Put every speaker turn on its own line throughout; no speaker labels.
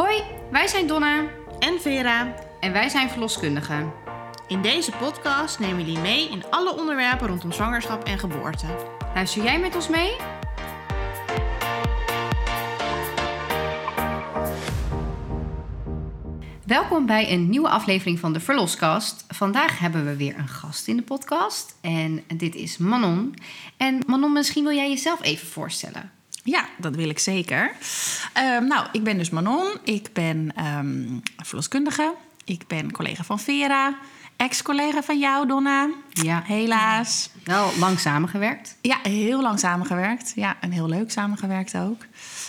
Hoi, wij zijn Donna
en Vera.
en wij zijn verloskundigen.
In deze podcast nemen we jullie mee in alle onderwerpen rondom zwangerschap en geboorte.
Luister jij met ons mee? Welkom bij een nieuwe aflevering van de Verloskast. Vandaag hebben we weer een gast in de podcast en dit is Manon. En Manon, misschien wil jij jezelf even voorstellen.
Ja, dat wil ik zeker. Ehm, nou, ik ben dus Manon. Ik ben ehm, verloskundige. Ik ben collega van Vera. Ex-collega van jou, Donna.
Ja,
Helaas.
wel lang samengewerkt.
Ja, heel lang samengewerkt. Ja, en heel leuk samengewerkt ook.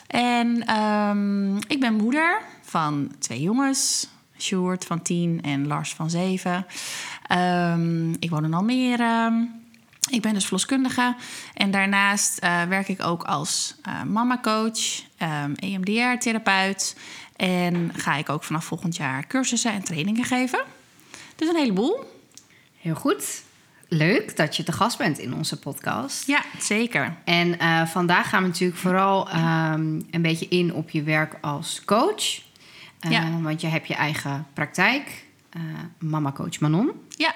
En ehm, ik ben moeder van twee jongens. Sjoerd van tien en Lars van zeven. Ik woon in Almere. Ik ben dus verloskundige. En daarnaast eh, werk ik ook als uh, mamacoach, um, EMDR-therapeut. En ga ik ook vanaf volgend jaar cursussen en trainingen geven. Dus een heleboel.
Heel goed. Leuk dat je te gast bent in onze podcast.
Ja, zeker.
En eh, vandaag gaan we natuurlijk vooral ehm, een beetje in op je werk als coach. Eh,
Ja.
Want je hebt je eigen praktijk, eh, Mama Coach Manon.
Ja,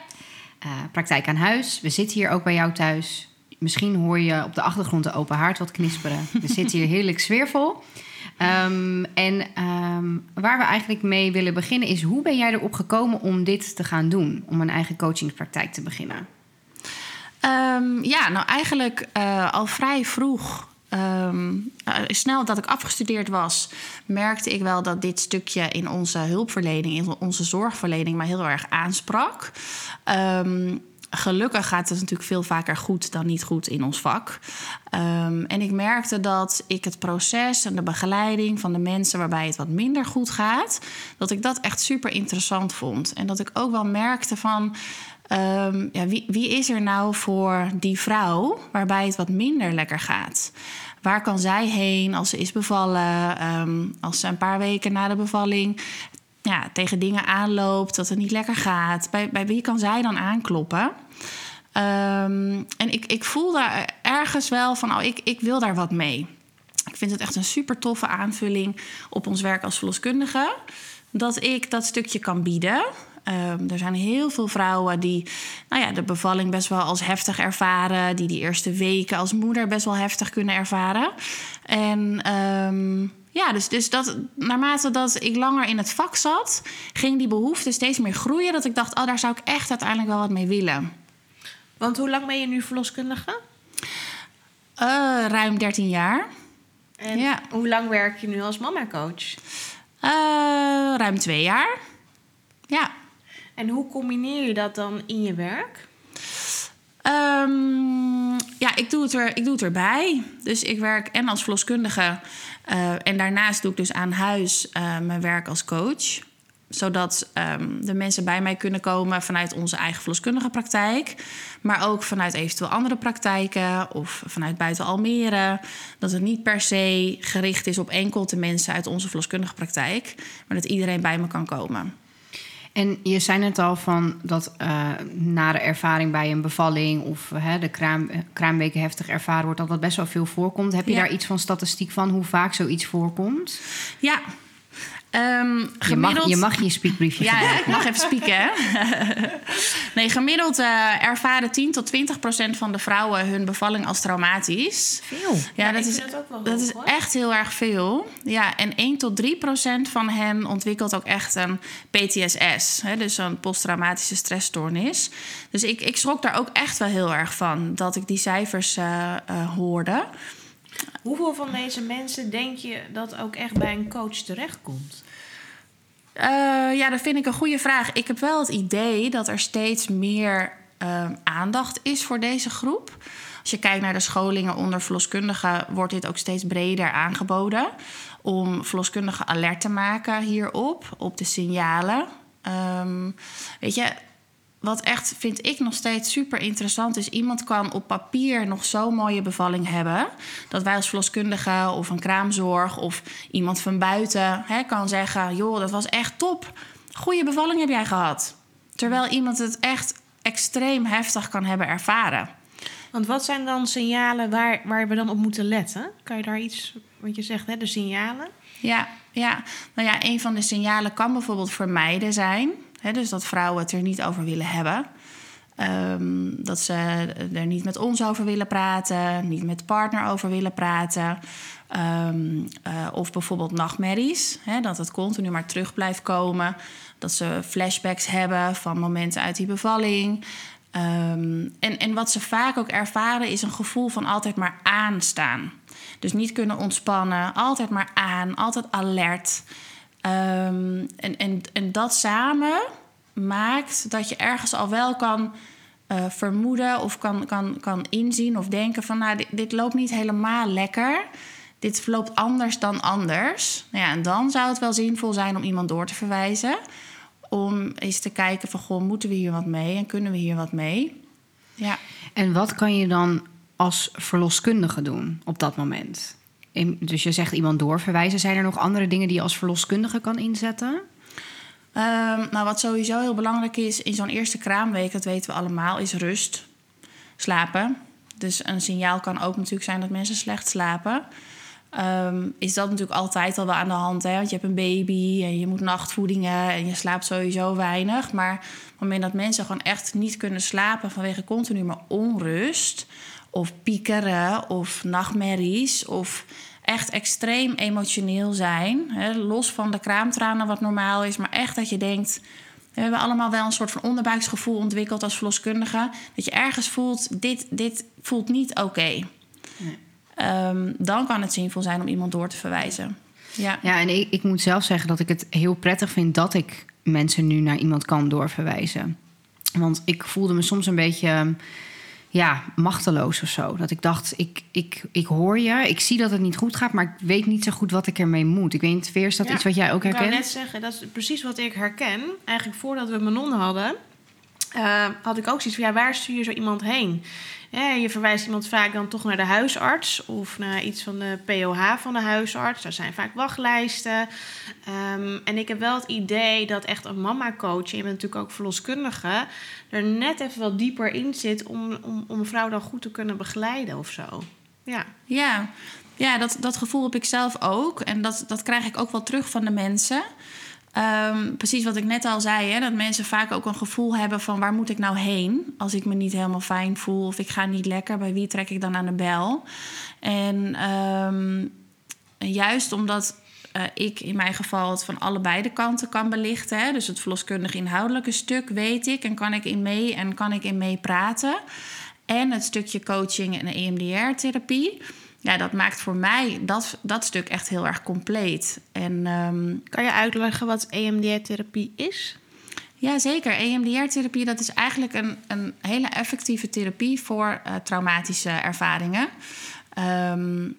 Eh, praktijk aan huis. We zitten hier ook bij jou thuis. Misschien hoor je op de achtergrond de open haard wat knisperen. We zitten hier heerlijk sfeervol. Ehm, en ehm, waar we eigenlijk mee willen beginnen is... hoe ben jij erop gekomen om dit te gaan doen? Om een eigen coachingspraktijk te beginnen?
Ehm, ja, nou eigenlijk eh, al vrij vroeg. Eh, snel dat ik afgestudeerd was, merkte ik wel dat dit stukje in onze hulpverlening, in onze zorgverlening, mij heel erg aansprak. Ehm, gelukkig gaat het natuurlijk veel vaker goed dan niet goed in ons vak. Ehm, en ik merkte dat ik het proces en de begeleiding van de mensen waarbij het wat minder goed gaat, dat ik dat echt super interessant vond. En dat ik ook wel merkte van. Ja, wie, wie is er nou voor die vrouw waarbij het wat minder lekker gaat? Waar kan zij heen als ze is bevallen? Ehm, als ze een paar weken na de bevalling ja, tegen dingen aanloopt, dat het niet lekker gaat. Bij, bij wie kan zij dan aankloppen? Ehm, en ik, ik voel daar ergens wel van, oh, ik, ik wil daar wat mee. Ik vind het echt een super toffe aanvulling op ons werk als verloskundige. Dat ik dat stukje kan bieden. Ehm, er zijn heel veel vrouwen die nou ja, de bevalling best wel als heftig ervaren. Die die eerste weken als moeder best wel heftig kunnen ervaren. En ehm, ja, dus, dus dat, naarmate dat ik langer in het vak zat, ging die behoefte steeds meer groeien. Dat ik dacht, oh, daar zou ik echt uiteindelijk wel wat mee willen.
Want hoe lang ben je nu verloskundige?
Eh, ruim 13 jaar.
En
Ja.
hoe lang werk je nu als mama-coach?
Eh, ruim twee jaar. Ja.
En hoe combineer je dat dan in je werk?
Ehm, ja, ik doe, het er, ik doe het erbij. Dus ik werk en als verloskundige. eh, en daarnaast doe ik dus aan huis eh, mijn werk als coach. Zodat ehm, de mensen bij mij kunnen komen vanuit onze eigen verloskundige praktijk. Maar ook vanuit eventueel andere praktijken of vanuit buiten Almere. Dat het niet per se gericht is op enkel de mensen uit onze verloskundige praktijk. Maar dat iedereen bij me kan komen.
En je zei net al van dat eh, na de ervaring bij een bevalling of hè, de kraam, kraamweken heftig ervaren wordt, dat dat best wel veel voorkomt. Heb je
Ja.
daar iets van statistiek van hoe vaak zoiets voorkomt?
Ja. Ehm,
Je mag, je mag je speakbriefje
Ja,
gebruiken.
ik mag even spieken. hè? nee, gemiddeld eh, ervaren 10 tot 20 procent van de vrouwen hun bevalling als traumatisch.
Veel.
Ja, dat is,
ook wel
dat
hoog,
is echt heel erg veel. Ja, en 1 tot 3 procent van hen ontwikkelt ook echt een PTSS. Hè, dus zo'n posttraumatische stressstoornis. Dus ik, ik schrok daar ook echt wel heel erg van dat ik die cijfers eh, eh, hoorde.
Hoeveel van deze mensen denk je dat ook echt bij een coach terechtkomt?
Eh, ja, dat vind ik een goede vraag. Ik heb wel het idee dat er steeds meer eh, aandacht is voor deze groep. Als je kijkt naar de scholingen onder verloskundigen, wordt dit ook steeds breder aangeboden. Om verloskundigen alert te maken hierop, op de signalen. Ehm, weet je, wat echt vind ik nog steeds super interessant is, iemand kan op papier nog zo'n mooie bevalling hebben. Dat wij als verloskundige of een kraamzorg of iemand van buiten hè, kan zeggen: joh, dat was echt top. Goede bevalling heb jij gehad. Terwijl iemand het echt extreem heftig kan hebben ervaren.
Want wat zijn dan signalen waar, waar we dan op moeten letten? Kan je daar iets Want je zegt hè, de signalen.
Ja, ja. Nou ja, een van de signalen kan bijvoorbeeld vermijden zijn. Dus dat vrouwen het er niet over willen hebben. Ehm, dat ze er niet met ons over willen praten, niet met partner over willen praten. Ehm, eh, of bijvoorbeeld nachtmerries, hè, dat het continu maar terug blijft komen. Dat ze flashbacks hebben van momenten uit die bevalling. Ehm, en, en wat ze vaak ook ervaren is een gevoel van altijd maar aanstaan. Dus niet kunnen ontspannen, altijd maar aan, altijd alert. En, en, en dat samen maakt dat je ergens al wel kan uh, vermoeden of kan, kan, kan inzien of denken van nou, dit, dit, loopt niet helemaal lekker. Dit verloopt anders dan anders. Nou ja, en dan zou het wel zinvol zijn om iemand door te verwijzen. Om eens te kijken van goh, moeten we hier wat mee en kunnen we hier wat mee?
Ja. En wat kan je dan als verloskundige doen op dat moment? Dus je zegt iemand doorverwijzen. Zijn er nog andere dingen die je als verloskundige kan inzetten?
Um, nou, wat sowieso heel belangrijk is in zo'n eerste kraamweek, dat weten we allemaal, is rust. Slapen. Dus een signaal kan ook natuurlijk zijn dat mensen slecht slapen. Um, is dat natuurlijk altijd al wel aan de hand. Hè? Want je hebt een baby en je moet nachtvoedingen en je slaapt sowieso weinig. Maar het moment dat mensen gewoon echt niet kunnen slapen vanwege continu maar onrust, of piekeren, of nachtmerries, of echt extreem emotioneel zijn. Hè, los van de kraamtranen, wat normaal is, maar echt dat je denkt. We hebben allemaal wel een soort van onderbuiksgevoel ontwikkeld als verloskundige. Dat je ergens voelt, dit, dit voelt niet oké. Nee. Ehm, dan kan het zinvol zijn om iemand door te verwijzen.
Ja, ja en ik, ik moet zelf zeggen dat ik het heel prettig vind dat ik mensen nu naar iemand kan doorverwijzen. Want ik voelde me soms een beetje ja, machteloos of zo. Dat ik dacht, ik, ik, ik hoor je, ik zie dat het niet goed gaat, maar ik weet niet zo goed wat ik ermee moet. Ik weet niet, Veer, is dat iets wat jij ook herkent?
Ik wou net zeggen, dat is precies wat ik herken. Eigenlijk voordat we Manon hadden, uh, had ik ook zoiets van, ja, waar stuur je zo iemand heen? je verwijst iemand vaak dan toch naar de huisarts of naar iets van de POH van de huisarts. Daar zijn vaak wachtlijsten. Ehm, en ik heb wel het idee dat echt een mama-coach, je bent natuurlijk ook verloskundige, er net even wat dieper in zit om, om, om een vrouw dan goed te kunnen begeleiden of zo. Ja,
ja. ja dat, dat gevoel heb ik zelf ook. En dat, dat krijg ik ook wel terug van de mensen. Um, precies wat ik net al zei, hè, dat mensen vaak ook een gevoel hebben van waar moet ik nou heen als ik me niet helemaal fijn voel of ik ga niet lekker, bij wie trek ik dan aan de bel? En um, juist omdat uh, ik in mijn geval het van allebei de kanten kan belichten, hè, dus het verloskundig inhoudelijke stuk weet ik en kan ik in mee en kan ik in mee praten. En het stukje coaching en EMDR-therapie ja, dat maakt voor mij dat, dat stuk echt heel erg compleet. En, um,
kan je uitleggen wat EMDR-therapie is?
Ja, zeker. EMDR-therapie dat is eigenlijk een, een hele effectieve therapie voor uh, traumatische ervaringen. Um,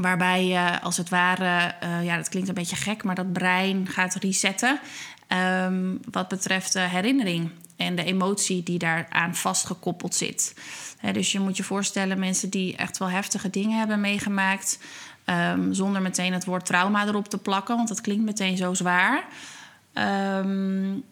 waarbij je als het ware, uh, ja, dat klinkt een beetje gek, maar dat brein gaat resetten. Um, wat betreft de herinnering en de emotie die daaraan vastgekoppeld zit dus je moet je voorstellen, mensen die echt wel heftige dingen hebben meegemaakt, um, zonder meteen het woord trauma erop te plakken, want dat klinkt meteen zo zwaar. Um,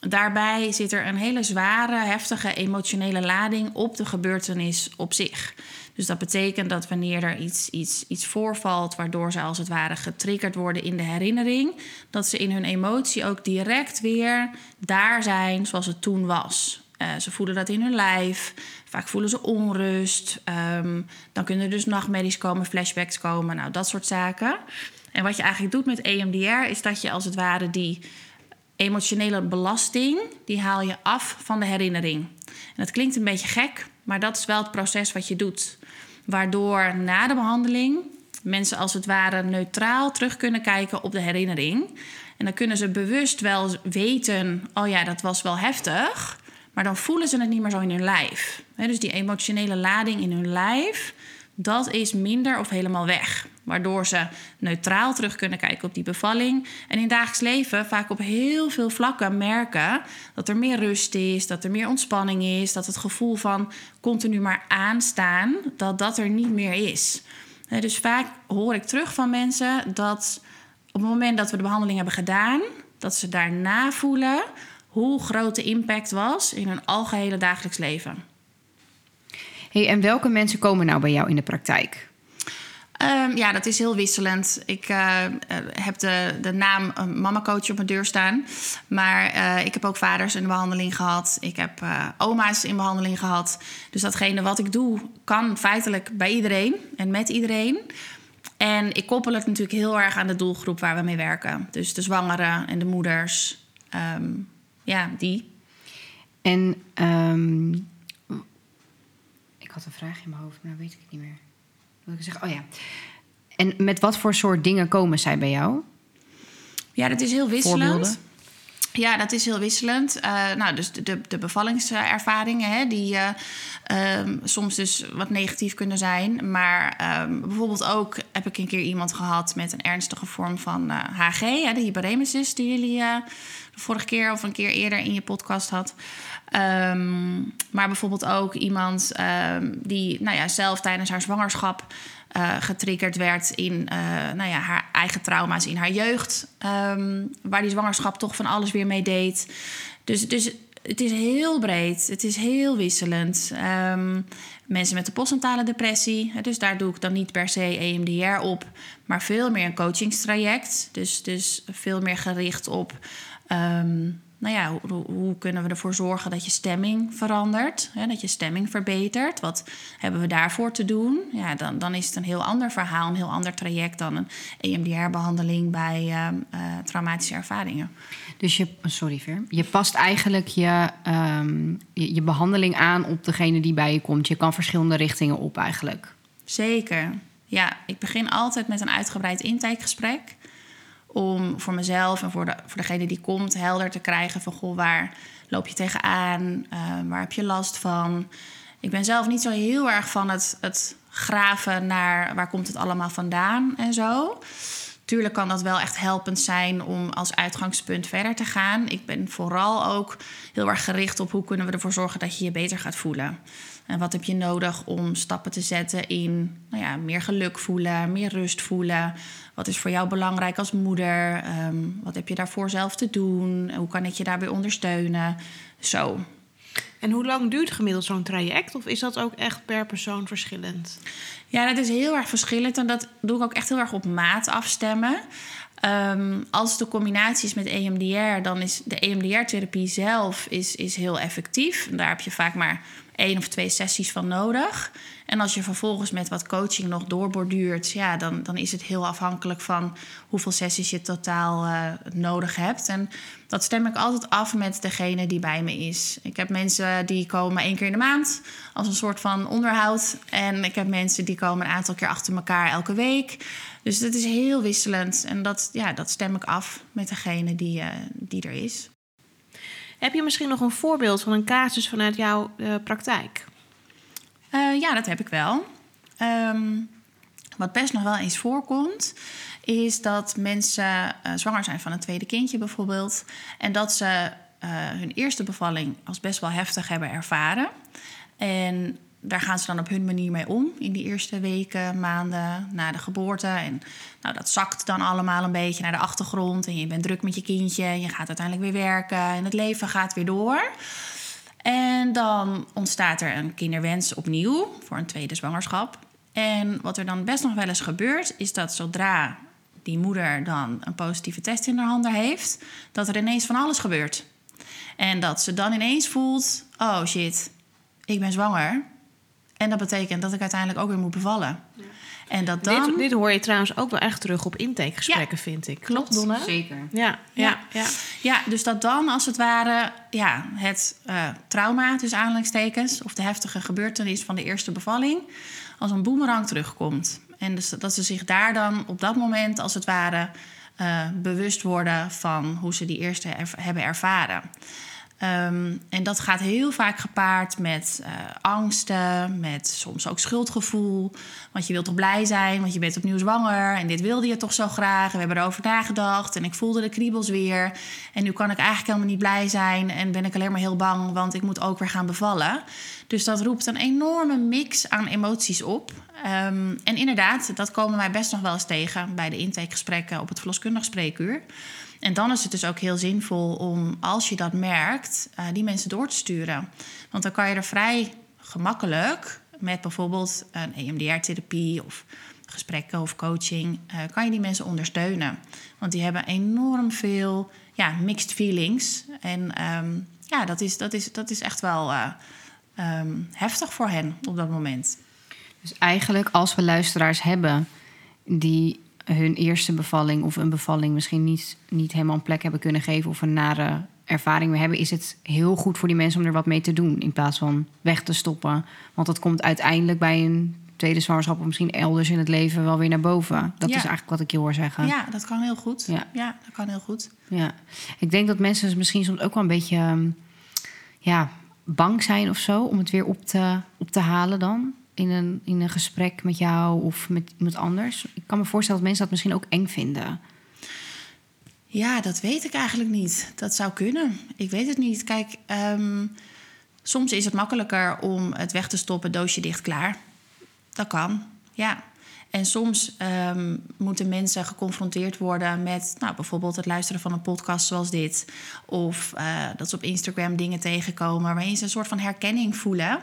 daarbij zit er een hele zware, heftige emotionele lading op de gebeurtenis op zich. Dus dat betekent dat wanneer er iets, iets, iets voorvalt, waardoor ze als het ware getriggerd worden in de herinnering, dat ze in hun emotie ook direct weer daar zijn zoals het toen was. Uh, ze voelen dat in hun lijf. Vaak voelen ze onrust. Um, dan kunnen er dus nachtmerries komen, flashbacks komen, nou dat soort zaken. En wat je eigenlijk doet met EMDR is dat je als het ware die emotionele belasting, die haal je af van de herinnering. En dat klinkt een beetje gek, maar dat is wel het proces wat je doet. Waardoor na de behandeling mensen als het ware neutraal terug kunnen kijken op de herinnering. En dan kunnen ze bewust wel weten: oh ja, dat was wel heftig. Maar dan voelen ze het niet meer zo in hun lijf. dus die emotionele lading in hun lijf, dat is minder of helemaal weg. Waardoor ze neutraal terug kunnen kijken op die bevalling. En in dagelijks leven vaak op heel veel vlakken merken dat er meer rust is, dat er meer ontspanning is, dat het gevoel van continu maar aanstaan, dat dat er niet meer is. Dus vaak hoor ik terug van mensen dat op het moment dat we de behandeling hebben gedaan, dat ze daarna voelen hoe groot de impact was in hun algehele dagelijks leven.
Hey, en welke mensen komen nou bij jou in de praktijk?
Ehm, ja, dat is heel wisselend. Ik eh, eh, heb de, de naam uh, Mama Coach op mijn deur staan. Maar eh, ik heb ook vaders in behandeling gehad. Ik heb eh, oma's in behandeling gehad. Dus datgene wat ik doe, kan feitelijk bij iedereen en met iedereen. En ik koppel het natuurlijk heel erg aan de doelgroep waar we mee werken. Dus de zwangeren en de moeders. Ehm, ja, die.
En ehm, ik had een vraag in mijn hoofd, maar weet ik het niet meer. Wat ik zeggen? Oh ja. En met wat voor soort dingen komen zij bij jou?
Ja, dat is heel wisselend.
Voorbeelden?
Ja, dat is heel wisselend. Eh, nou, dus de, de, bevallingservaringen, hè, die eh, ehm, soms dus wat negatief kunnen zijn. Maar ehm, bijvoorbeeld ook heb ik een keer iemand gehad met een ernstige vorm van eh, HG, hè, de hyperemesis, die jullie eh, de vorige keer of een keer eerder in je podcast had. Ehm, maar bijvoorbeeld ook iemand die nou ja, zelf tijdens haar zwangerschap eh, getriggerd werd in eh, nou ja, haar eigen trauma's in haar jeugd. ehm, waar die zwangerschap toch van alles weer mee deed. Dus, dus het is heel breed. Het is heel wisselend. Ehm, mensen met de postnatale depressie. Dus daar doe ik dan niet per se EMDR op. Maar veel meer een coachingstraject. Dus, dus veel meer gericht op... ehm, nou ja, hoe, hoe kunnen we ervoor zorgen dat je stemming verandert? Hè, dat je stemming verbetert? Wat hebben we daarvoor te doen? Ja, dan, dan is het een heel ander verhaal, een heel ander traject dan een EMDR-behandeling bij ehm, eh, traumatische ervaringen.
Dus je, sorry Ver, je past eigenlijk je, ehm, je, je behandeling aan op degene die bij je komt. Je kan verschillende richtingen op eigenlijk.
Zeker. Ja, ik begin altijd met een uitgebreid intakegesprek. Om voor mezelf en voor, de, voor degene die komt helder te krijgen van... Goh, waar loop je tegenaan? Eh, waar heb je last van? Ik ben zelf niet zo heel erg van het, het graven naar waar komt het allemaal vandaan en zo. Tuurlijk kan dat wel echt helpend zijn om als uitgangspunt verder te gaan. Ik ben vooral ook heel erg gericht op hoe kunnen we ervoor zorgen dat je je beter gaat voelen. En wat heb je nodig om stappen te zetten in nou ja, meer geluk voelen, meer rust voelen? Wat is voor jou belangrijk als moeder? Ehm, wat heb je daarvoor zelf te doen? Hoe kan ik je daarbij ondersteunen? Zo.
En hoe lang duurt gemiddeld zo'n traject? Of is dat ook echt per persoon verschillend?
Ja, dat is heel erg verschillend en dat doe ik ook echt heel erg op maat afstemmen. Ehm, als de combinatie is met EMDR, dan is de EMDR-therapie zelf is, is heel effectief. Daar heb je vaak maar één of twee sessies van nodig. En als je vervolgens met wat coaching nog doorborduurt, ja, dan, dan is het heel afhankelijk van hoeveel sessies je totaal eh, nodig hebt. En dat stem ik altijd af met degene die bij me is. Ik heb mensen die komen één keer in de maand als een soort van onderhoud. En ik heb mensen die komen een aantal keer achter elkaar elke week. Dus het is heel wisselend. En dat, ja, dat stem ik af met degene die, eh, die er is.
Heb je misschien nog een voorbeeld van een casus vanuit jouw eh, praktijk?
Eh, ja, dat heb ik wel. Ehm, wat best nog wel eens voorkomt, is dat mensen eh, zwanger zijn van een tweede kindje bijvoorbeeld. En dat ze hun eerste bevalling als best wel heftig hebben ervaren. En daar gaan ze dan op hun manier mee om in die eerste weken, maanden na de geboorte. En nou, dat zakt dan allemaal een beetje naar de achtergrond. En je bent druk met je kindje. Je gaat uiteindelijk weer werken. En het leven gaat weer door. En dan ontstaat er een kinderwens opnieuw voor een tweede zwangerschap. En wat er dan best nog wel eens gebeurt, is dat zodra die moeder dan een positieve test in haar handen heeft, dat er ineens van alles gebeurt. En dat ze dan ineens voelt: oh shit, ik ben zwanger. En dat betekent dat ik uiteindelijk ook weer moet bevallen. En dat dan.
Dit, dit hoor je trouwens ook wel echt terug op intakegesprekken, vind ik. Klopt, Donna?
Zeker.
Ja, ja, ja.
Ja, dus dat dan als het ware ja, het eh, trauma, tussen aanhalingstekens, of de heftige gebeurtenis van de eerste bevalling, als een boemerang terugkomt. En dus dat ze zich daar dan op dat moment, als het ware, eh, bewust worden van hoe ze die eerste hebben ervaren. Ehm, en dat gaat heel vaak gepaard met eh, angsten, met soms ook schuldgevoel. Want je wilt toch blij zijn, want je bent opnieuw zwanger. En dit wilde je toch zo graag. En we hebben erover nagedacht. En ik voelde de kriebels weer. En nu kan ik eigenlijk helemaal niet blij zijn. En ben ik alleen maar heel bang, want ik moet ook weer gaan bevallen. Dus dat roept een enorme mix aan emoties op. Ehm, en inderdaad, dat komen wij best nog wel eens tegen bij de intakegesprekken op het verloskundig spreekuur. En dan is het dus ook heel zinvol om, als je dat merkt, eh, die mensen door te sturen. Want dan kan je er vrij gemakkelijk met bijvoorbeeld een EMDR-therapie of gesprekken of coaching, eh, kan je die mensen ondersteunen. Want die hebben enorm veel ja, mixed feelings. En ehm, ja, dat is, dat, is, dat is echt wel eh, ehm, heftig voor hen op dat moment.
Dus eigenlijk als we luisteraars hebben die hun eerste bevalling of een bevalling misschien niet, niet helemaal een plek hebben kunnen geven of een nare ervaring mee hebben, is het heel goed voor die mensen om er wat mee te doen in plaats van weg te stoppen. Want dat komt uiteindelijk bij een tweede zwangerschap of misschien elders in het leven wel weer naar boven. Dat
Ja.
is eigenlijk wat ik je hoor zeggen.
Ja, dat kan heel goed.
Ja.
Ja, dat kan heel goed.
Ja, ik denk dat mensen misschien soms ook wel een beetje ehm, ja, bang zijn of zo om het weer op te, op te halen dan. In een, in een gesprek met jou of met iemand anders. Ik kan me voorstellen dat mensen dat misschien ook eng vinden.
Ja, dat weet ik eigenlijk niet. Dat zou kunnen. Ik weet het niet. Kijk, ehm, soms is het makkelijker om het weg te stoppen, doosje dicht, klaar. Dat kan, ja. En soms ehm, moeten mensen geconfronteerd worden met nou, bijvoorbeeld het luisteren van een podcast zoals dit. Of eh, dat ze op Instagram dingen tegenkomen waarin ze een soort van herkenning voelen.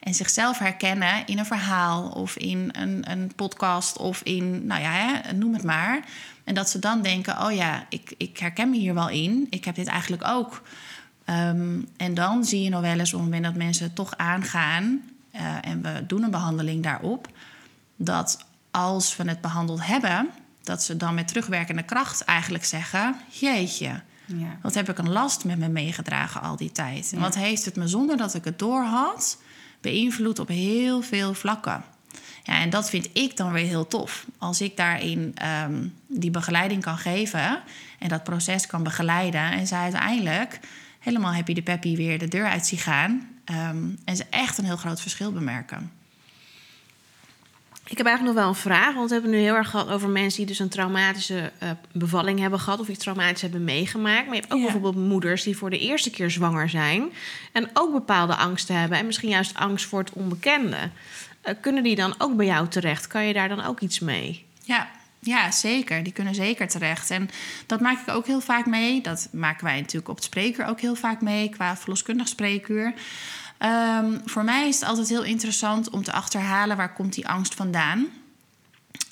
En zichzelf herkennen in een verhaal of in een, een podcast of in, nou ja, hè, noem het maar. En dat ze dan denken, oh ja, ik, ik herken me hier wel in. Ik heb dit eigenlijk ook. Ehm, en dan zie je nog wel eens op het moment dat mensen toch aangaan... eh, en we doen een behandeling daarop... dat als we het behandeld hebben... dat ze dan met terugwerkende kracht eigenlijk zeggen... jeetje,
Ja.
wat heb ik een last met me meegedragen al die tijd. En wat heeft het me zonder dat ik het door had... beïnvloed op heel veel vlakken. Ja, en dat vind ik dan weer heel tof. Als ik daarin ehm, die begeleiding kan geven... en dat proces kan begeleiden... en ze uiteindelijk helemaal happy de peppy weer de deur uit zien gaan... ehm, en ze echt een heel groot verschil bemerken.
Ik heb eigenlijk nog wel een vraag, want we hebben het nu heel erg gehad over mensen die dus een traumatische eh, bevalling hebben gehad of iets traumatisch hebben meegemaakt. Maar je hebt ook
Ja.
bijvoorbeeld moeders die voor de eerste keer zwanger zijn en ook bepaalde angsten hebben en misschien juist angst voor het onbekende. Eh, kunnen die dan ook bij jou terecht? Kan je daar dan ook iets mee?
Ja, ja, zeker. Die kunnen zeker terecht. En dat maak ik ook heel vaak mee. Dat maken wij natuurlijk op het spreekuur ook heel vaak mee, qua verloskundig spreekuur. Ehm, voor mij is het altijd heel interessant om te achterhalen waar komt die angst vandaan.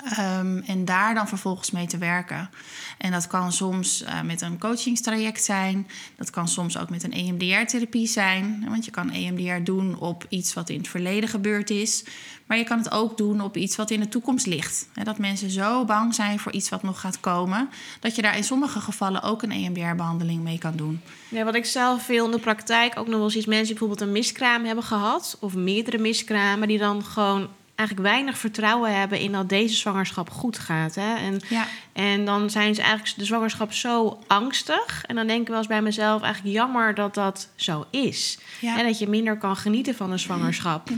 Ehm, en daar dan vervolgens mee te werken. En dat kan soms eh, met een coachingstraject zijn. Dat kan soms ook met een EMDR-therapie zijn. Want je kan EMDR doen op iets wat in het verleden gebeurd is. Maar je kan het ook doen op iets wat in de toekomst ligt. Dat mensen zo bang zijn voor iets wat nog gaat komen... dat je daar in sommige gevallen ook een EMDR-behandeling mee kan doen.
Ja, wat ik zelf veel in de praktijk ook nog wel eens mensen die bijvoorbeeld een miskraam hebben gehad of meerdere miskramen die dan gewoon eigenlijk weinig vertrouwen hebben in dat deze zwangerschap goed gaat. Hè? En,
Ja.
en dan zijn ze eigenlijk de zwangerschap zo angstig. En dan denk ik wel eens bij mezelf eigenlijk jammer dat dat zo is.
Ja.
En dat je minder kan genieten van een zwangerschap.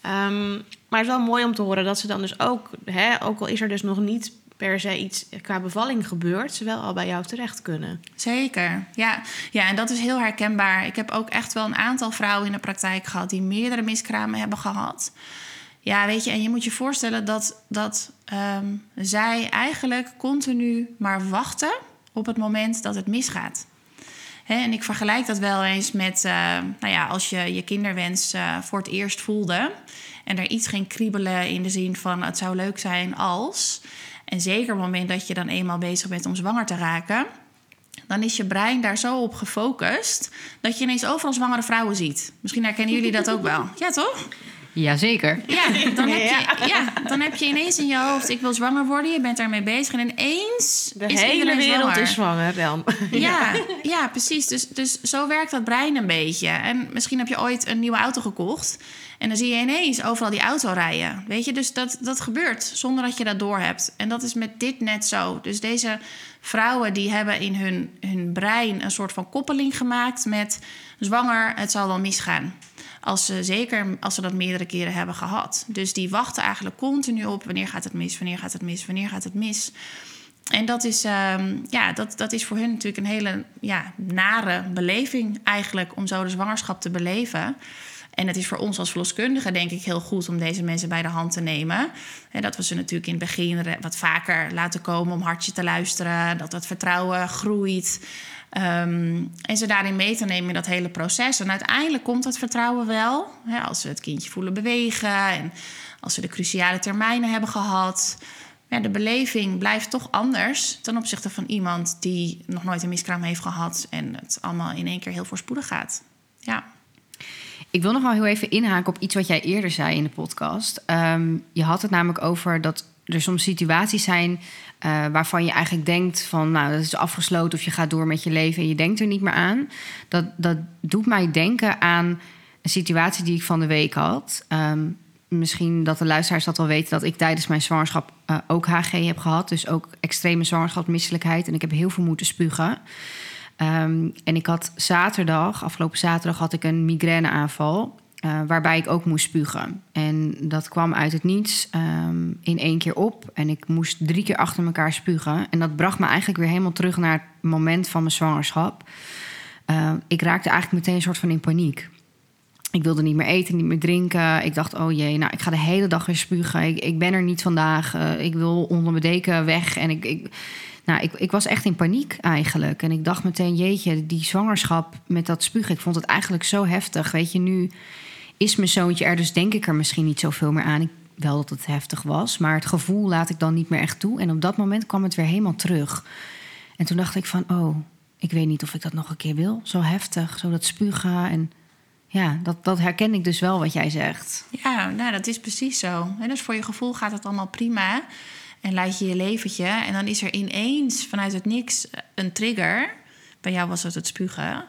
Ehm, maar het is wel mooi om te horen dat ze dan dus ook, hè, ook al is er dus nog niet per se iets qua bevalling gebeurd, ze wel al bij jou terecht kunnen.
Zeker, ja. ja. En dat is heel herkenbaar. Ik heb ook echt wel een aantal vrouwen in de praktijk gehad... die meerdere miskramen hebben gehad. Ja, weet je, en je moet je voorstellen dat, dat ehm, zij eigenlijk continu maar wachten... op het moment dat het misgaat. Hè, en ik vergelijk dat wel eens met... eh, nou ja, als je je kinderwens eh, voor het eerst voelde... en er iets ging kriebelen in de zin van... het zou leuk zijn als... En zeker op het moment dat je dan eenmaal bezig bent om zwanger te raken, dan is je brein daar zo op gefocust dat je ineens overal zwangere vrouwen ziet. Misschien herkennen jullie dat ook wel. Ja, toch?
Jazeker.
Ja, dan heb je, ja, dan heb je ineens in je hoofd: ik wil zwanger worden. Je bent daarmee bezig en ineens
De
is
hele wereld
zwanger.
is zwanger dan.
Ja, ja precies. Dus, dus zo werkt dat brein een beetje. En misschien heb je ooit een nieuwe auto gekocht. En dan zie je ineens overal die auto rijden. Weet je, dus dat, dat gebeurt zonder dat je dat doorhebt. En dat is met dit net zo. Dus deze vrouwen die hebben in hun, hun brein een soort van koppeling gemaakt met zwanger, het zal wel misgaan. Als ze, zeker als ze dat meerdere keren hebben gehad. Dus die wachten eigenlijk continu op wanneer gaat het mis, wanneer gaat het mis, wanneer gaat het mis. En dat is, ehm, ja, dat, dat is voor hun natuurlijk een hele ja, nare beleving eigenlijk om zo de zwangerschap te beleven. En het is voor ons als verloskundige denk ik heel goed om deze mensen bij de hand te nemen. En dat we ze natuurlijk in het begin wat vaker laten komen om hartje te luisteren. Dat dat vertrouwen groeit. Ehm, en ze daarin mee te nemen in dat hele proces. En uiteindelijk komt dat vertrouwen wel. Als we het kindje voelen bewegen en als we de cruciale termijnen hebben gehad. Ja, de beleving blijft toch anders ten opzichte van iemand die nog nooit een miskraam heeft gehad en het allemaal in één keer heel voorspoedig gaat. Ja.
Ik wil nog wel heel even inhaken op iets wat jij eerder zei in de podcast. Ehm, je had het namelijk over dat er soms situaties zijn uh, waarvan je eigenlijk denkt van nou dat is afgesloten of je gaat door met je leven en je denkt er niet meer aan. Dat, dat doet mij denken aan een situatie die ik van de week had. Um, misschien dat de luisteraars dat wel weten dat ik tijdens mijn zwangerschap uh, ook HG heb gehad. Dus ook extreme zwangerschapsmisselijkheid. En ik heb heel veel moeten spugen. Um, en ik had zaterdag, afgelopen zaterdag, had ik een migraineaanval. Uh, waarbij ik ook moest spugen. En dat kwam uit het niets um, in één keer op. En ik moest drie keer achter elkaar spugen. En dat bracht me eigenlijk weer helemaal terug naar het moment van mijn zwangerschap. Uh, ik raakte eigenlijk meteen een soort van in paniek. Ik wilde niet meer eten, niet meer drinken. Ik dacht, oh jee, nou, ik ga de hele dag weer spugen. Ik, ik ben er niet vandaag. Uh, ik wil onder mijn deken weg. En ik, ik, nou, ik, ik was echt in paniek eigenlijk. En ik dacht meteen, jeetje, die zwangerschap met dat spugen... ik vond het eigenlijk zo heftig. Weet je, nu is mijn zoontje er, dus denk ik er misschien niet zoveel meer aan. Ik, wel dat het heftig was, maar het gevoel laat ik dan niet meer echt toe. En op dat moment kwam het weer helemaal terug. En toen dacht ik van, oh, ik weet niet of ik dat nog een keer wil. Zo heftig, zo dat spugen en ja, dat, dat herken ik dus wel wat jij zegt.
Ja, nou, dat is precies zo. En dus voor je gevoel gaat het allemaal prima. En leid je je leventje. En dan is er ineens vanuit het niks een trigger. Bij jou was het het spugen.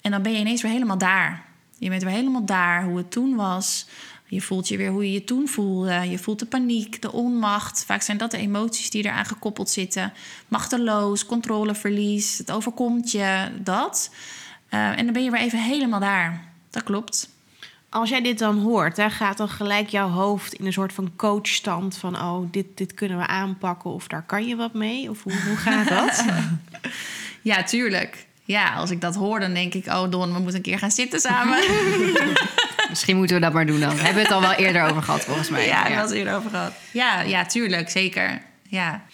En dan ben je ineens weer helemaal daar. Je bent weer helemaal daar, hoe het toen was. Je voelt je weer hoe je je toen voelde. Je voelt de paniek, de onmacht. Vaak zijn dat de emoties die eraan gekoppeld zitten. Machteloos, controleverlies, het overkomt je, dat. Uh, en dan ben je weer even helemaal daar dat klopt.
Als jij dit dan hoort, hè, gaat dan gelijk jouw hoofd in een soort van coachstand van oh, dit, dit kunnen we aanpakken of daar kan je wat mee? Of hoe, hoe gaat dat?
ja, tuurlijk. Ja, als ik dat hoor, dan denk ik, oh Don, we moeten een keer gaan zitten samen.
Misschien moeten we dat maar doen dan. Hebben we het al wel eerder over gehad, volgens mij.
Ja, we hebben het eerder over gehad. Ja, ja, tuurlijk, zeker. Ja.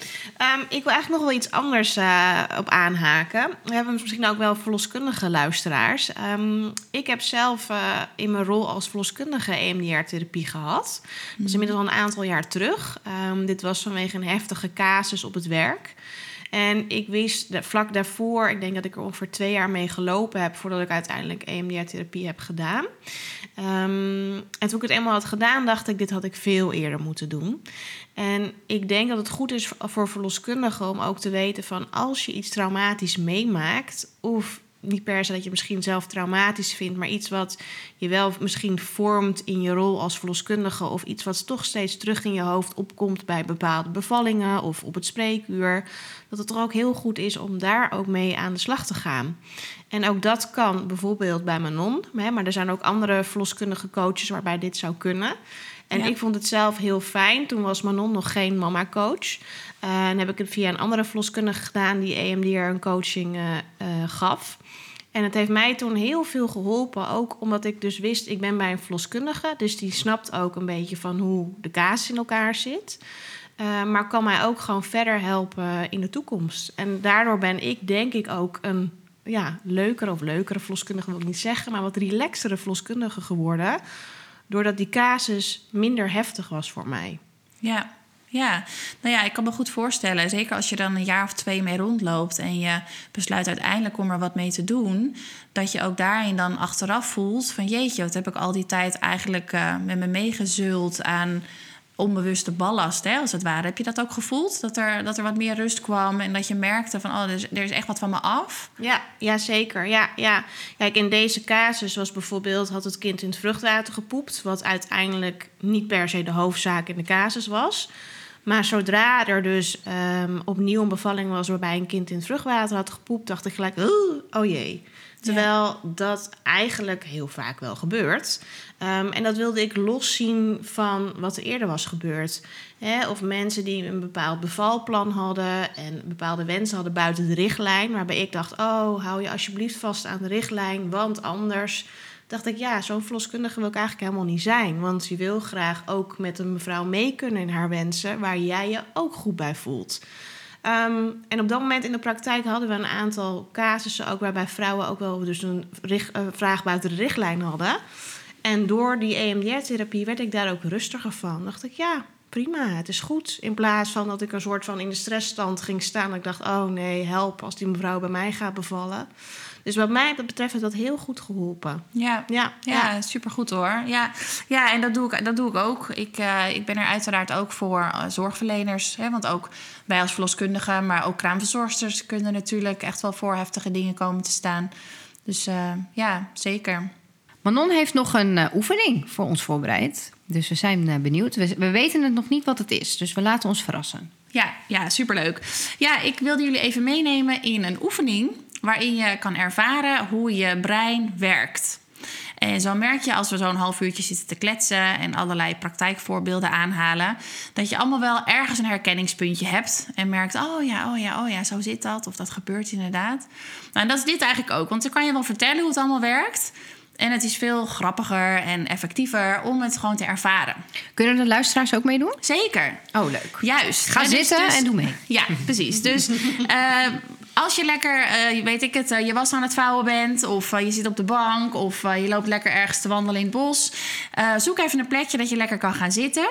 Um, ik wil eigenlijk nog wel iets anders uh, op aanhaken. We hebben misschien ook wel verloskundige luisteraars. Um, ik heb zelf uh, in mijn rol als verloskundige EMDR-therapie gehad. Dat is inmiddels al een aantal jaar terug. Um, dit was vanwege een heftige casus op het werk. En ik wist vlak daarvoor, ik denk dat ik er ongeveer twee jaar mee gelopen heb voordat ik uiteindelijk EMDR-therapie heb gedaan. Um, en toen ik het eenmaal had gedaan, dacht ik, dit had ik veel eerder moeten doen. En ik denk dat het goed is voor verloskundigen om ook te weten van als je iets traumatisch meemaakt, of niet per se dat je misschien zelf traumatisch vindt, maar iets wat je wel misschien vormt in je rol als verloskundige of iets wat toch steeds terug in je hoofd opkomt bij bepaalde bevallingen of op het spreekuur, dat het er ook heel goed is om daar ook mee aan de slag te gaan. En ook dat kan bijvoorbeeld bij Manon, maar er zijn ook andere verloskundige coaches waarbij dit zou kunnen. En ik vond het zelf heel fijn. Toen was Manon nog geen mama-coach. Uh, en heb ik het via een andere verloskundige gedaan die EMDR een coaching uh, uh, gaf. En het heeft mij toen heel veel geholpen. Ook omdat ik dus wist, ik ben bij een verloskundige. Dus die snapt ook een beetje van hoe de kaas in elkaar zit. Uh, maar kan mij ook gewoon verder helpen in de toekomst. En daardoor ben ik denk ik ook een ja, leukere of leukere verloskundige, wil ik niet zeggen, maar wat relaxtere verloskundige geworden. Doordat die casus minder heftig was voor mij.
Ja, ja, nou ja, ik kan me goed voorstellen. Zeker als je dan een jaar of twee mee rondloopt en je besluit uiteindelijk om er wat mee te doen. Dat je ook daarin dan achteraf voelt van jeetje, wat heb ik al die tijd eigenlijk uh, met me meegezult aan onbewuste ballast, hè, als het ware. Heb je dat ook gevoeld? Dat er, dat er wat meer rust kwam en dat je merkte van, oh, er is, er is echt wat van me af?
Ja, ja zeker. Ja, ja. Kijk, in deze casus was bijvoorbeeld, had het kind in het vruchtwater gepoept, wat uiteindelijk niet per se de hoofdzaak in de casus was. Maar zodra er dus um, opnieuw een bevalling was waarbij een kind in het vruchtwater had gepoept, dacht ik gelijk, oh jee. Terwijl dat eigenlijk heel vaak wel gebeurt. Um, en dat wilde ik loszien van wat er eerder was gebeurd. Of mensen die een bepaald bevalplan hadden en bepaalde wensen hadden buiten de richtlijn. Waarbij ik dacht, oh, hou je alsjeblieft vast aan de richtlijn, want anders dacht ik, ja, zo'n verloskundige wil ik eigenlijk helemaal niet zijn. Want je wil graag ook met een mevrouw mee kunnen in haar wensen, waar jij je ook goed bij voelt. Ehm, en op dat moment in de praktijk hadden we een aantal casussen... ook waarbij vrouwen ook wel dus een richt- eh, vraag buiten de richtlijn hadden. En door die EMDR-therapie werd ik daar ook rustiger van. dacht ik, ja, prima, het is goed. In plaats van dat ik een soort van in de stressstand ging staan... dat ik dacht, oh nee, help als die mevrouw bij mij gaat bevallen. Dus wat mij betreft heeft dat heel goed geholpen.
Ja,
Ja,
Ja,
ja.
supergoed hoor. Ja, ja en dat doe ik, dat doe ik ook. Ik, eh, ik ben er uiteraard ook voor eh, zorgverleners. Hè, want ook wij als verloskundigen, maar ook kraamverzorgsters... kunnen natuurlijk echt wel voor heftige dingen komen te staan. Dus eh, ja, zeker.
Manon heeft nog een oefening voor ons voorbereid. Dus we zijn benieuwd. We, we weten het nog niet wat het is, dus we laten ons verrassen.
Ja, ja, superleuk. Ja, ik wilde jullie even meenemen in een oefening... waarin je kan ervaren hoe je brein werkt. En zo merk je als we zo'n half uurtje zitten te kletsen... en allerlei praktijkvoorbeelden aanhalen... dat je allemaal wel ergens een herkenningspuntje hebt... en merkt, oh ja, oh ja, oh ja, zo zit dat. Of dat gebeurt inderdaad. Nou, en dat is dit eigenlijk ook. Want dan kan je wel vertellen hoe het allemaal werkt... En het is veel grappiger en effectiever om het gewoon te ervaren.
Kunnen de luisteraars ook meedoen?
Zeker.
Oh, leuk.
Juist.
Ga
En dus-
zitten
dus-
en doe mee.
Ja, precies. Dus eh, als je lekker, eh, weet ik het, eh, je was aan het vouwen bent... of eh, je zit op de bank of je loopt lekker ergens te wandelen in het bos... zoek even een plekje dat je lekker kan gaan zitten...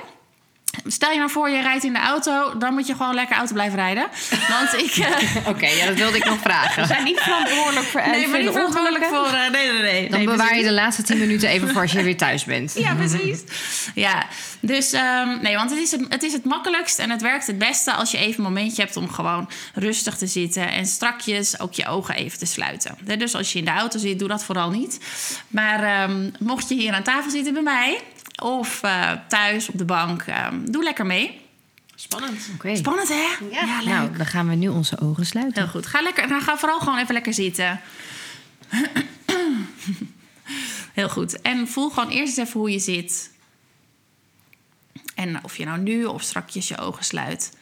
Stel je nou voor, je rijdt in de auto, dan moet je gewoon lekker auto blijven rijden. Want ik. eh,
Oké, ja, dat wilde ik nog vragen.
We zijn niet verantwoordelijk voor
nee, maar niet verantwoordelijk voor. eh, nee, nee, nee.
Dan
nee,
bewaar
precies.
je de laatste tien minuten even voor als je weer thuis bent.
Ja, precies. Ja, dus dus nee, want het is het, het is het makkelijkst en het werkt het beste als je even een momentje hebt om gewoon rustig te zitten en strakjes ook je ogen even te sluiten. Hè, Dus als je in de auto zit, doe dat vooral niet. Maar ehm, mocht je hier aan tafel zitten bij mij of eh, thuis op de bank, ehm, doe lekker mee.
Spannend.
Oké.
Spannend hè?
Ja.
leuk.
Nou, dan gaan we nu onze ogen sluiten.
Heel goed. Ga, lekker, nou, ga vooral gewoon even lekker zitten. Heel goed. En voel gewoon eerst eens even hoe je zit. En of je nou nu of strakjes je ogen sluit.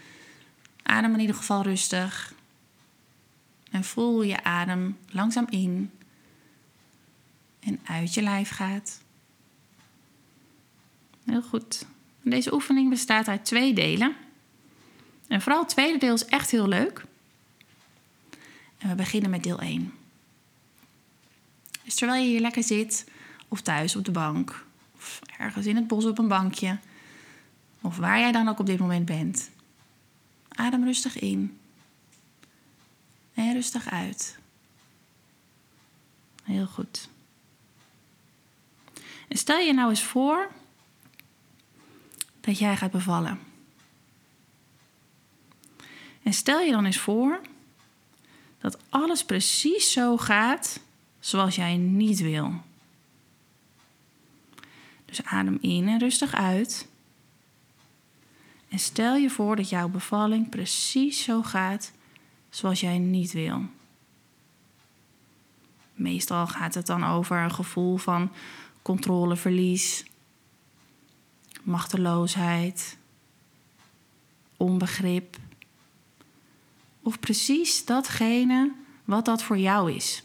Adem in ieder geval rustig. En voel hoe je adem langzaam in en uit je lijf gaat. Heel goed. Deze oefening bestaat uit twee delen. En vooral het tweede deel is echt heel leuk. En we beginnen met deel 1. Dus terwijl je hier lekker zit, of thuis op de bank, of ergens in het bos op een bankje, of waar jij dan ook op dit moment bent, adem rustig in en rustig uit. Heel goed. En stel je nou eens voor dat jij gaat bevallen. En stel je dan eens voor dat alles precies zo gaat zoals jij niet wil. Dus adem in en rustig uit. En stel je voor dat jouw bevalling precies zo gaat zoals jij niet wil. Meestal gaat het dan over een gevoel van controleverlies, machteloosheid, onbegrip of precies datgene wat dat voor jou is.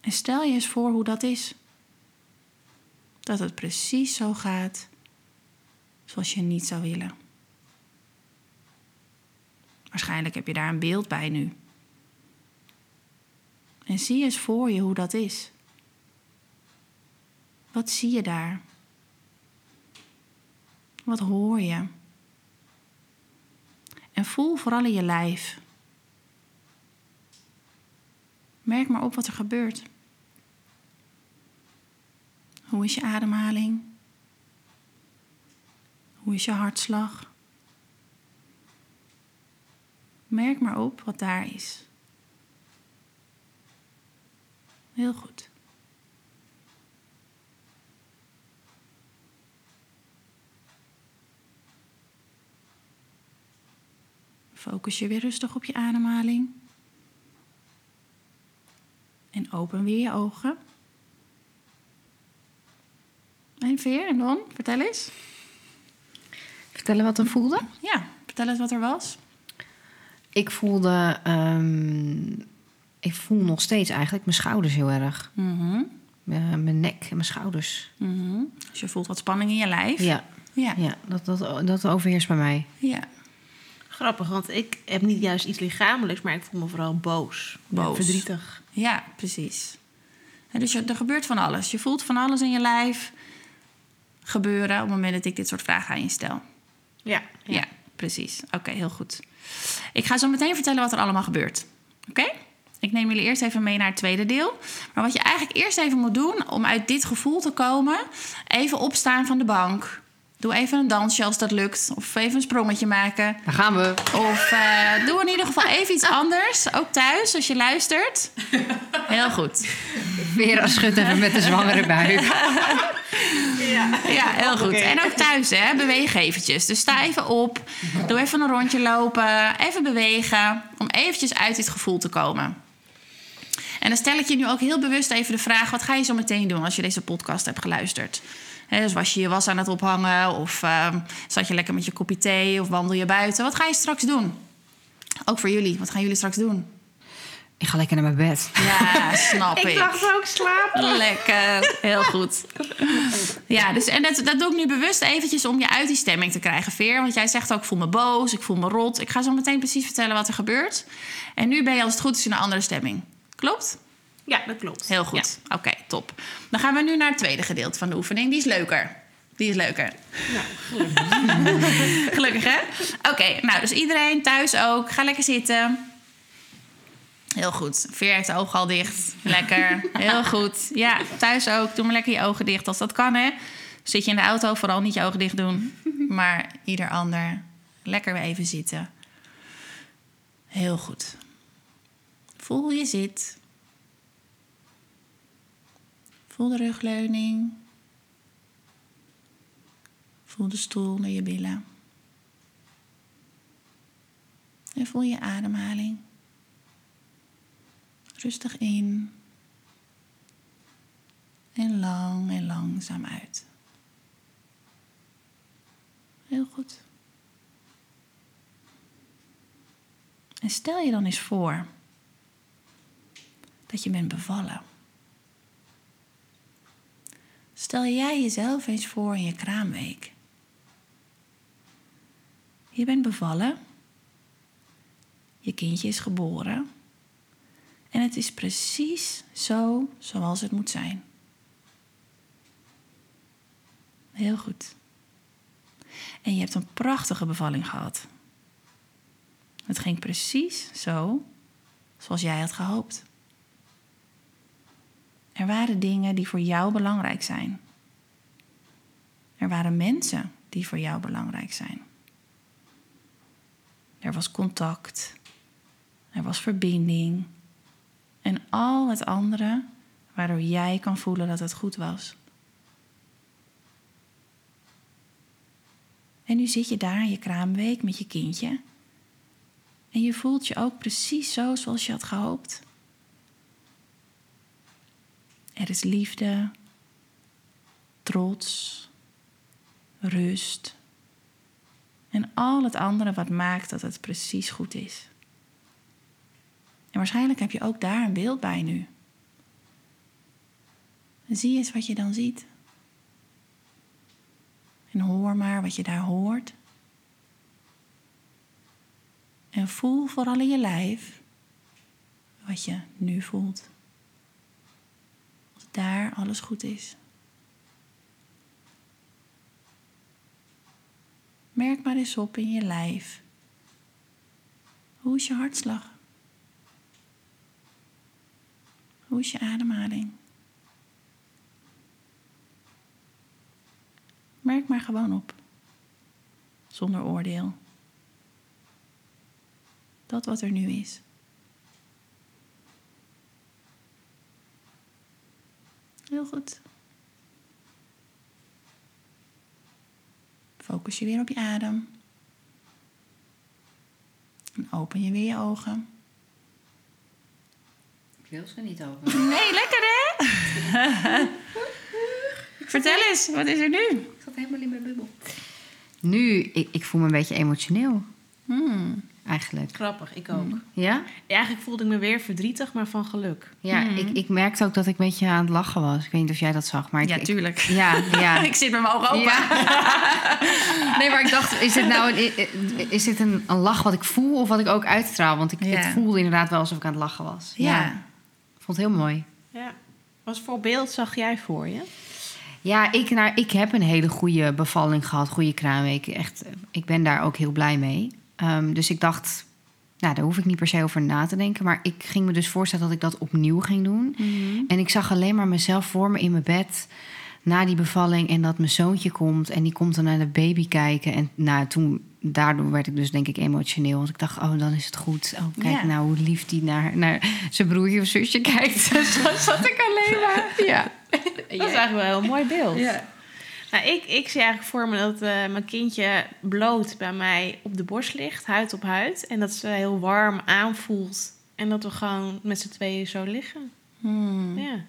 En stel je eens voor hoe dat is. Dat het precies zo gaat zoals je niet zou willen. Waarschijnlijk heb je daar een beeld bij nu. En zie eens voor je hoe dat is. Wat zie je daar? Wat hoor je? En voel vooral in je lijf. Merk maar op wat er gebeurt. Hoe is je ademhaling? Hoe is je hartslag? Merk maar op wat daar is. Heel goed. Focus je weer rustig op je ademhaling. En open weer je ogen. En Veer en Don, vertel eens.
Vertellen wat er voelde?
Ja, vertel eens wat er was.
Ik voelde... ehm, ik voel nog steeds eigenlijk mijn schouders heel erg.
Mhm,
Mijn, mijn nek en mijn schouders.
mhm. Dus je voelt wat spanning in je lijf.
Ja,
Ja.
ja dat, dat, dat overheerst bij mij.
ja.
Grappig, want ik heb niet juist iets lichamelijks, maar ik voel me vooral boos. Ja,
Boos.
verdrietig.
Ja, precies. En dus je, er gebeurt van alles. Je voelt van alles in je lijf gebeuren op het moment dat ik dit soort vragen aan je stel.
Ja.
Ja, precies. Oké, heel goed. Ik ga zo meteen vertellen wat er allemaal gebeurt. Oké? Ik neem jullie eerst even mee naar het tweede deel. Maar wat je eigenlijk eerst even moet doen om uit dit gevoel te komen, even opstaan van de bank. Doe even een dansje als dat lukt. Of even een sprongetje maken.
Daar gaan we.
Of eh, doe in ieder geval even iets anders. Ook thuis, als je luistert. Heel goed.
Vera schudt even met de zwangere buik.
Ja, heel goed. En ook thuis, hè. Beweeg eventjes. Dus sta even op. Doe even een rondje lopen. Even bewegen. Om eventjes uit dit gevoel te komen. En dan stel ik je nu ook heel bewust even de vraag... wat ga je zo meteen doen als je deze podcast hebt geluisterd? Hè, dus was je je was aan het ophangen... of ehm, zat je lekker met je kopje thee... of wandel je buiten? Wat ga je straks doen? Ook voor jullie. Wat gaan jullie straks doen?
Ik ga lekker naar mijn bed.
Ja, snap ik.
Ik dacht ook slapen.
Lekker, heel goed. Ja, dus, en dat, dat doe ik nu bewust eventjes om je uit die stemming te krijgen, Veer. Want jij zegt ook, ik voel me boos, ik voel me rot. Ik ga zo meteen precies vertellen wat er gebeurt. En nu ben je als het goed is in een andere stemming. Klopt?
Ja, dat klopt.
Heel goed. Oké, top. Dan gaan we nu naar het tweede gedeelte van de oefening. Die is leuker. Die is leuker. Gelukkig, hè? Oké, nou, dus iedereen thuis ook. Ga lekker zitten. Heel goed. Veer heeft de ogen al dicht. Lekker. Heel goed. Ja, thuis ook. Doe maar lekker je ogen dicht als dat kan, hè? Zit je in de auto, vooral niet je ogen dicht doen. Maar ieder ander. Lekker weer even zitten. Heel goed. Voel je zit. Voel de rugleuning. Voel de stoel naar je billen. En voel je ademhaling. Rustig in. En lang en langzaam uit. Heel goed. En stel je dan eens voor dat je bent bevallen. Stel jij jezelf eens voor in je kraamweek. Je bent bevallen. Je kindje is geboren. En het is precies zo zoals het moet zijn. Heel goed. En je hebt een prachtige bevalling gehad. Het ging precies zo zoals jij had gehoopt. Er waren dingen die voor jou belangrijk zijn. Er waren mensen die voor jou belangrijk zijn. Er was contact. Er was verbinding. En al het andere waardoor jij kan voelen dat het goed was. En nu zit je daar in je kraamweek met je kindje. En je voelt je ook precies zo zoals je had gehoopt. Er is liefde, trots, rust en al het andere wat maakt dat het precies goed is. En waarschijnlijk heb je ook daar een beeld bij nu. Zie eens wat je dan ziet. En hoor maar wat je daar hoort. En voel vooral in je lijf wat je nu voelt. Daar alles goed is. Merk maar eens op in je lijf. Hoe is je hartslag? Hoe is je ademhaling? Merk maar gewoon op. Zonder oordeel. Dat wat er nu is. Heel goed. Focus je weer op je adem. En open je weer je ogen.
Ik wil ze niet open.
Nee, lekker hè? Vertel eens, wat is er nu?
Ik zat helemaal in mijn bubbel. Nu, ik, ik voel me een beetje emotioneel.
Hmm.
Eigenlijk.
Grappig, ik ook.
Ja?
Eigenlijk voelde ik me weer verdrietig, maar van geluk.
Ja,
Mhm.
ik, ik merkte ook dat ik een beetje aan het lachen was. Ik weet niet of jij dat zag, maar ik...
Ja,
ik-
tuurlijk.
ja, ja.
ik zit met mijn ogen open.
Ja. nee, maar ik dacht, is dit nou een, is dit een, een lach wat ik voel of wat ik ook uitstraal? Want ik,
Ja.
het voelde inderdaad wel alsof ik aan het lachen was.
Ja.
Ik vond het heel mooi.
Ja. Wat voor beeld zag jij voor je?
Ja, ik, nou, ik heb een hele goede bevalling gehad, goede kraamweek. Echt, ik ben daar ook heel blij mee. Ehm, dus ik dacht, nou, daar hoef ik niet per se over na te denken. Maar ik ging me dus voorstellen dat ik dat opnieuw ging doen. En ik zag alleen maar mezelf voor me in mijn bed na die bevalling. En dat mijn zoontje komt en die komt dan naar de baby kijken. En nou, toen, daardoor werd ik dus denk ik emotioneel. Want ik dacht, oh, dan is het goed. Oh, kijk
Ja.
nou hoe lief die naar, naar zijn broertje of zusje kijkt. Dus dan zat ik alleen maar. Ja.
Dat is eigenlijk wel een heel mooi beeld.
Ja.
Nou, ik, ik zie eigenlijk voor me dat eh, mijn kindje bloot bij mij op de borst ligt, huid op huid. En dat ze heel warm aanvoelt. En dat we gewoon met z'n tweeën zo liggen.
Hmm.
Ja.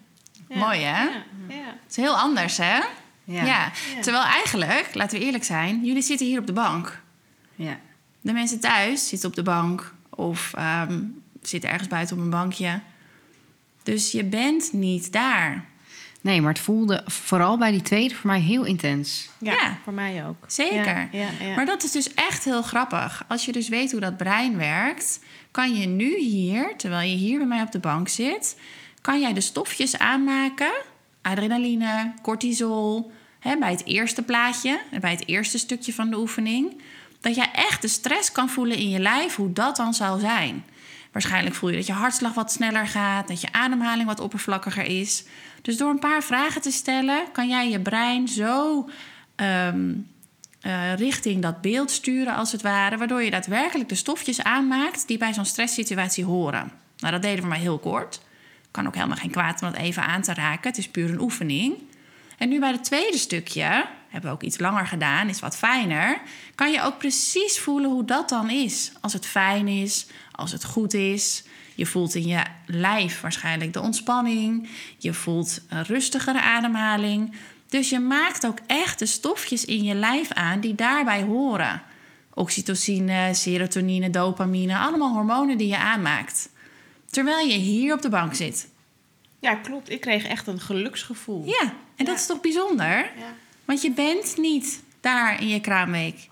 Ja.
Mooi, hè?
Ja. ja.
Het is heel anders, hè?
Ja.
Ja. Terwijl eigenlijk, laten we eerlijk zijn, jullie zitten hier op de bank.
ja.
De mensen thuis zitten op de bank of ehm, zitten ergens buiten op een bankje. Dus je bent niet daar.
Nee, maar het voelde vooral bij die tweede voor mij heel intens.
Ja,
Ja.
voor mij ook.
Zeker.
Ja, ja, ja.
Maar dat is dus echt heel grappig. Als je dus weet hoe dat brein werkt, kan je nu hier, terwijl je hier bij mij op de bank zit, kan jij de stofjes aanmaken. Adrenaline, cortisol. Hè, bij het eerste plaatje, en bij het eerste stukje van de oefening. Dat jij echt de stress kan voelen in je lijf, hoe dat dan zou zijn. Waarschijnlijk voel je dat je hartslag wat sneller gaat, dat je ademhaling wat oppervlakkiger is. Dus door een paar vragen te stellen, kan jij je brein zo ehm, eh, richting dat beeld sturen, als het ware, waardoor je daadwerkelijk de stofjes aanmaakt die bij zo'n stresssituatie horen. Nou, dat deden we maar heel kort. Kan ook helemaal geen kwaad om dat even aan te raken. Het is puur een oefening. En nu bij het tweede stukje, hebben we ook iets langer gedaan, is wat fijner. Kan je ook precies voelen hoe dat dan is. Als het fijn is, als het goed is. Je voelt in je lijf waarschijnlijk de ontspanning. Je voelt een rustigere ademhaling. Dus je maakt ook echt de stofjes in je lijf aan die daarbij horen. Oxytocine, serotonine, dopamine, allemaal hormonen die je aanmaakt. Terwijl je hier op de bank zit.
ja, klopt. Ik kreeg echt een geluksgevoel.
Ja, en dat is toch bijzonder?
Ja.
Want je bent niet daar in je kraamweek.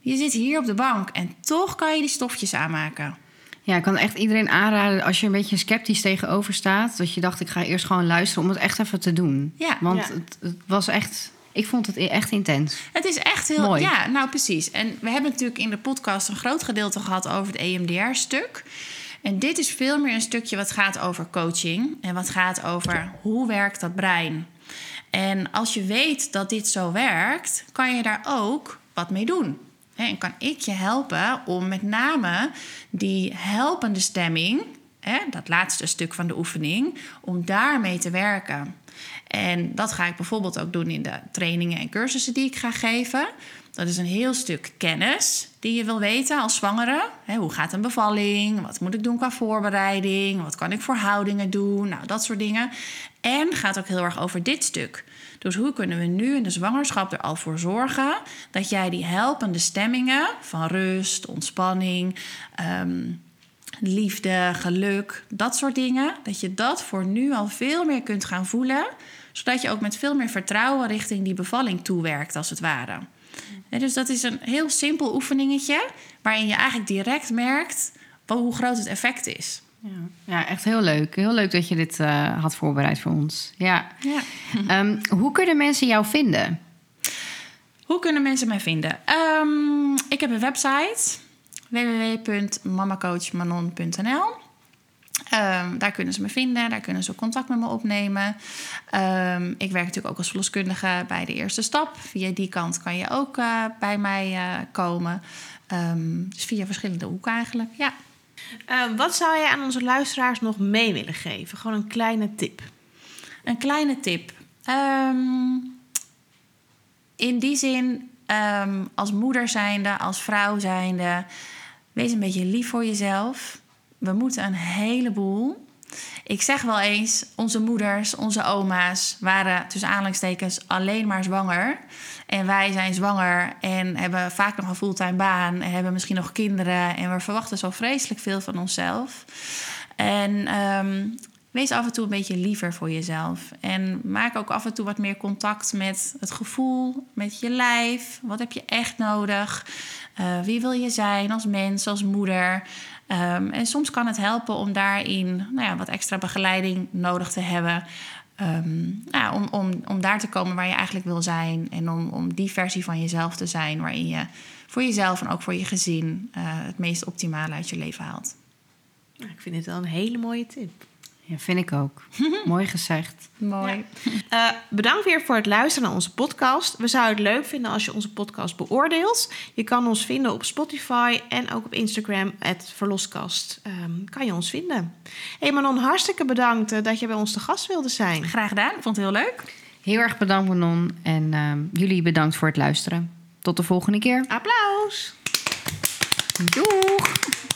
Je zit hier op de bank en toch kan je die stofjes aanmaken.
Ja, ik kan echt iedereen aanraden als je een beetje sceptisch tegenover staat. Dat je dacht, ik ga eerst gewoon luisteren om het echt even te doen.
Ja.
Want
Ja.
Het, het was echt, ik vond het echt intens.
Het is echt heel...
Mooi.
Ja, nou precies. En we hebben natuurlijk in de podcast een groot gedeelte gehad over het E EMDR-stuk. En dit is veel meer een stukje wat gaat over coaching. En wat gaat over hoe werkt dat brein. En als je weet dat dit zo werkt, kan je daar ook wat mee doen. En kan ik je helpen om met name die helpende stemming, dat laatste stuk van de oefening, om daarmee te werken. En dat ga ik bijvoorbeeld ook doen in de trainingen en cursussen die ik ga geven. Dat is een heel stuk kennis die je wil weten als zwangere. Hoe gaat een bevalling? Wat moet ik doen qua voorbereiding? Wat kan ik voor houdingen doen? Nou, dat soort dingen. En gaat ook heel erg over dit stuk. Dus hoe kunnen we nu in de zwangerschap er al voor zorgen dat jij die helpende stemmingen van rust, ontspanning, ehm, liefde, geluk, dat soort dingen, dat je dat voor nu al veel meer kunt gaan voelen, zodat je ook met veel meer vertrouwen richting die bevalling toewerkt, als het ware. En dus dat is een heel simpel oefeningetje, waarin je eigenlijk direct merkt hoe groot het effect is.
Ja, ja echt heel leuk. Heel leuk dat je dit eh, had voorbereid voor ons. Ja.
Ja.
Ehm, hoe kunnen mensen jou vinden?
Hoe kunnen mensen mij vinden? Ehm, ik heb een website www.mamacoachmanon.nl. Ehm, daar kunnen ze me vinden, daar kunnen ze contact met me opnemen. Ik werk natuurlijk ook als verloskundige bij de eerste stap. Via die kant kan je ook eh, bij mij eh, komen. Dus via verschillende hoeken eigenlijk, ja.
Eh, wat zou jij aan onze luisteraars nog mee willen geven? Gewoon een kleine tip.
Een kleine tip. Ehm, in die zin, ehm, als moeder zijnde, als vrouw zijnde, wees een beetje lief voor jezelf. We moeten een heleboel. Ik zeg wel eens, onze moeders, onze oma's waren tussen aanhalingstekens alleen maar zwanger. En wij zijn zwanger en hebben vaak nog een fulltime baan en hebben misschien nog kinderen. En we verwachten zo vreselijk veel van onszelf. En ehm, wees af en toe een beetje liever voor jezelf. En maak ook af en toe wat meer contact met het gevoel, met je lijf. Wat heb je echt nodig? Uh, wie wil je zijn als mens, als moeder? Um, en soms kan het helpen om daarin nou ja, wat extra begeleiding nodig te hebben. Um, nou, om, om, om daar te komen waar je eigenlijk wil zijn. En om, om die versie van jezelf te zijn waarin je voor jezelf en ook voor je gezin uh, het meest optimale uit je leven haalt.
Nou, ik vind het wel een hele mooie tip.
Ja, vind ik ook. Mooi gezegd.
Mooi.
Ja. Uh, bedankt weer voor het luisteren naar onze podcast. We zouden het leuk vinden als je onze podcast beoordeelt. Je kan ons vinden op Spotify en ook op Instagram, het Verloskast. Um, kan je ons vinden. Hey Manon, hartstikke bedankt uh, dat je bij ons te gast wilde zijn.
Graag gedaan, ik vond het heel leuk.
Heel erg bedankt Manon en uh, jullie bedankt voor het luisteren. Tot de volgende keer.
Applaus!
Doeg!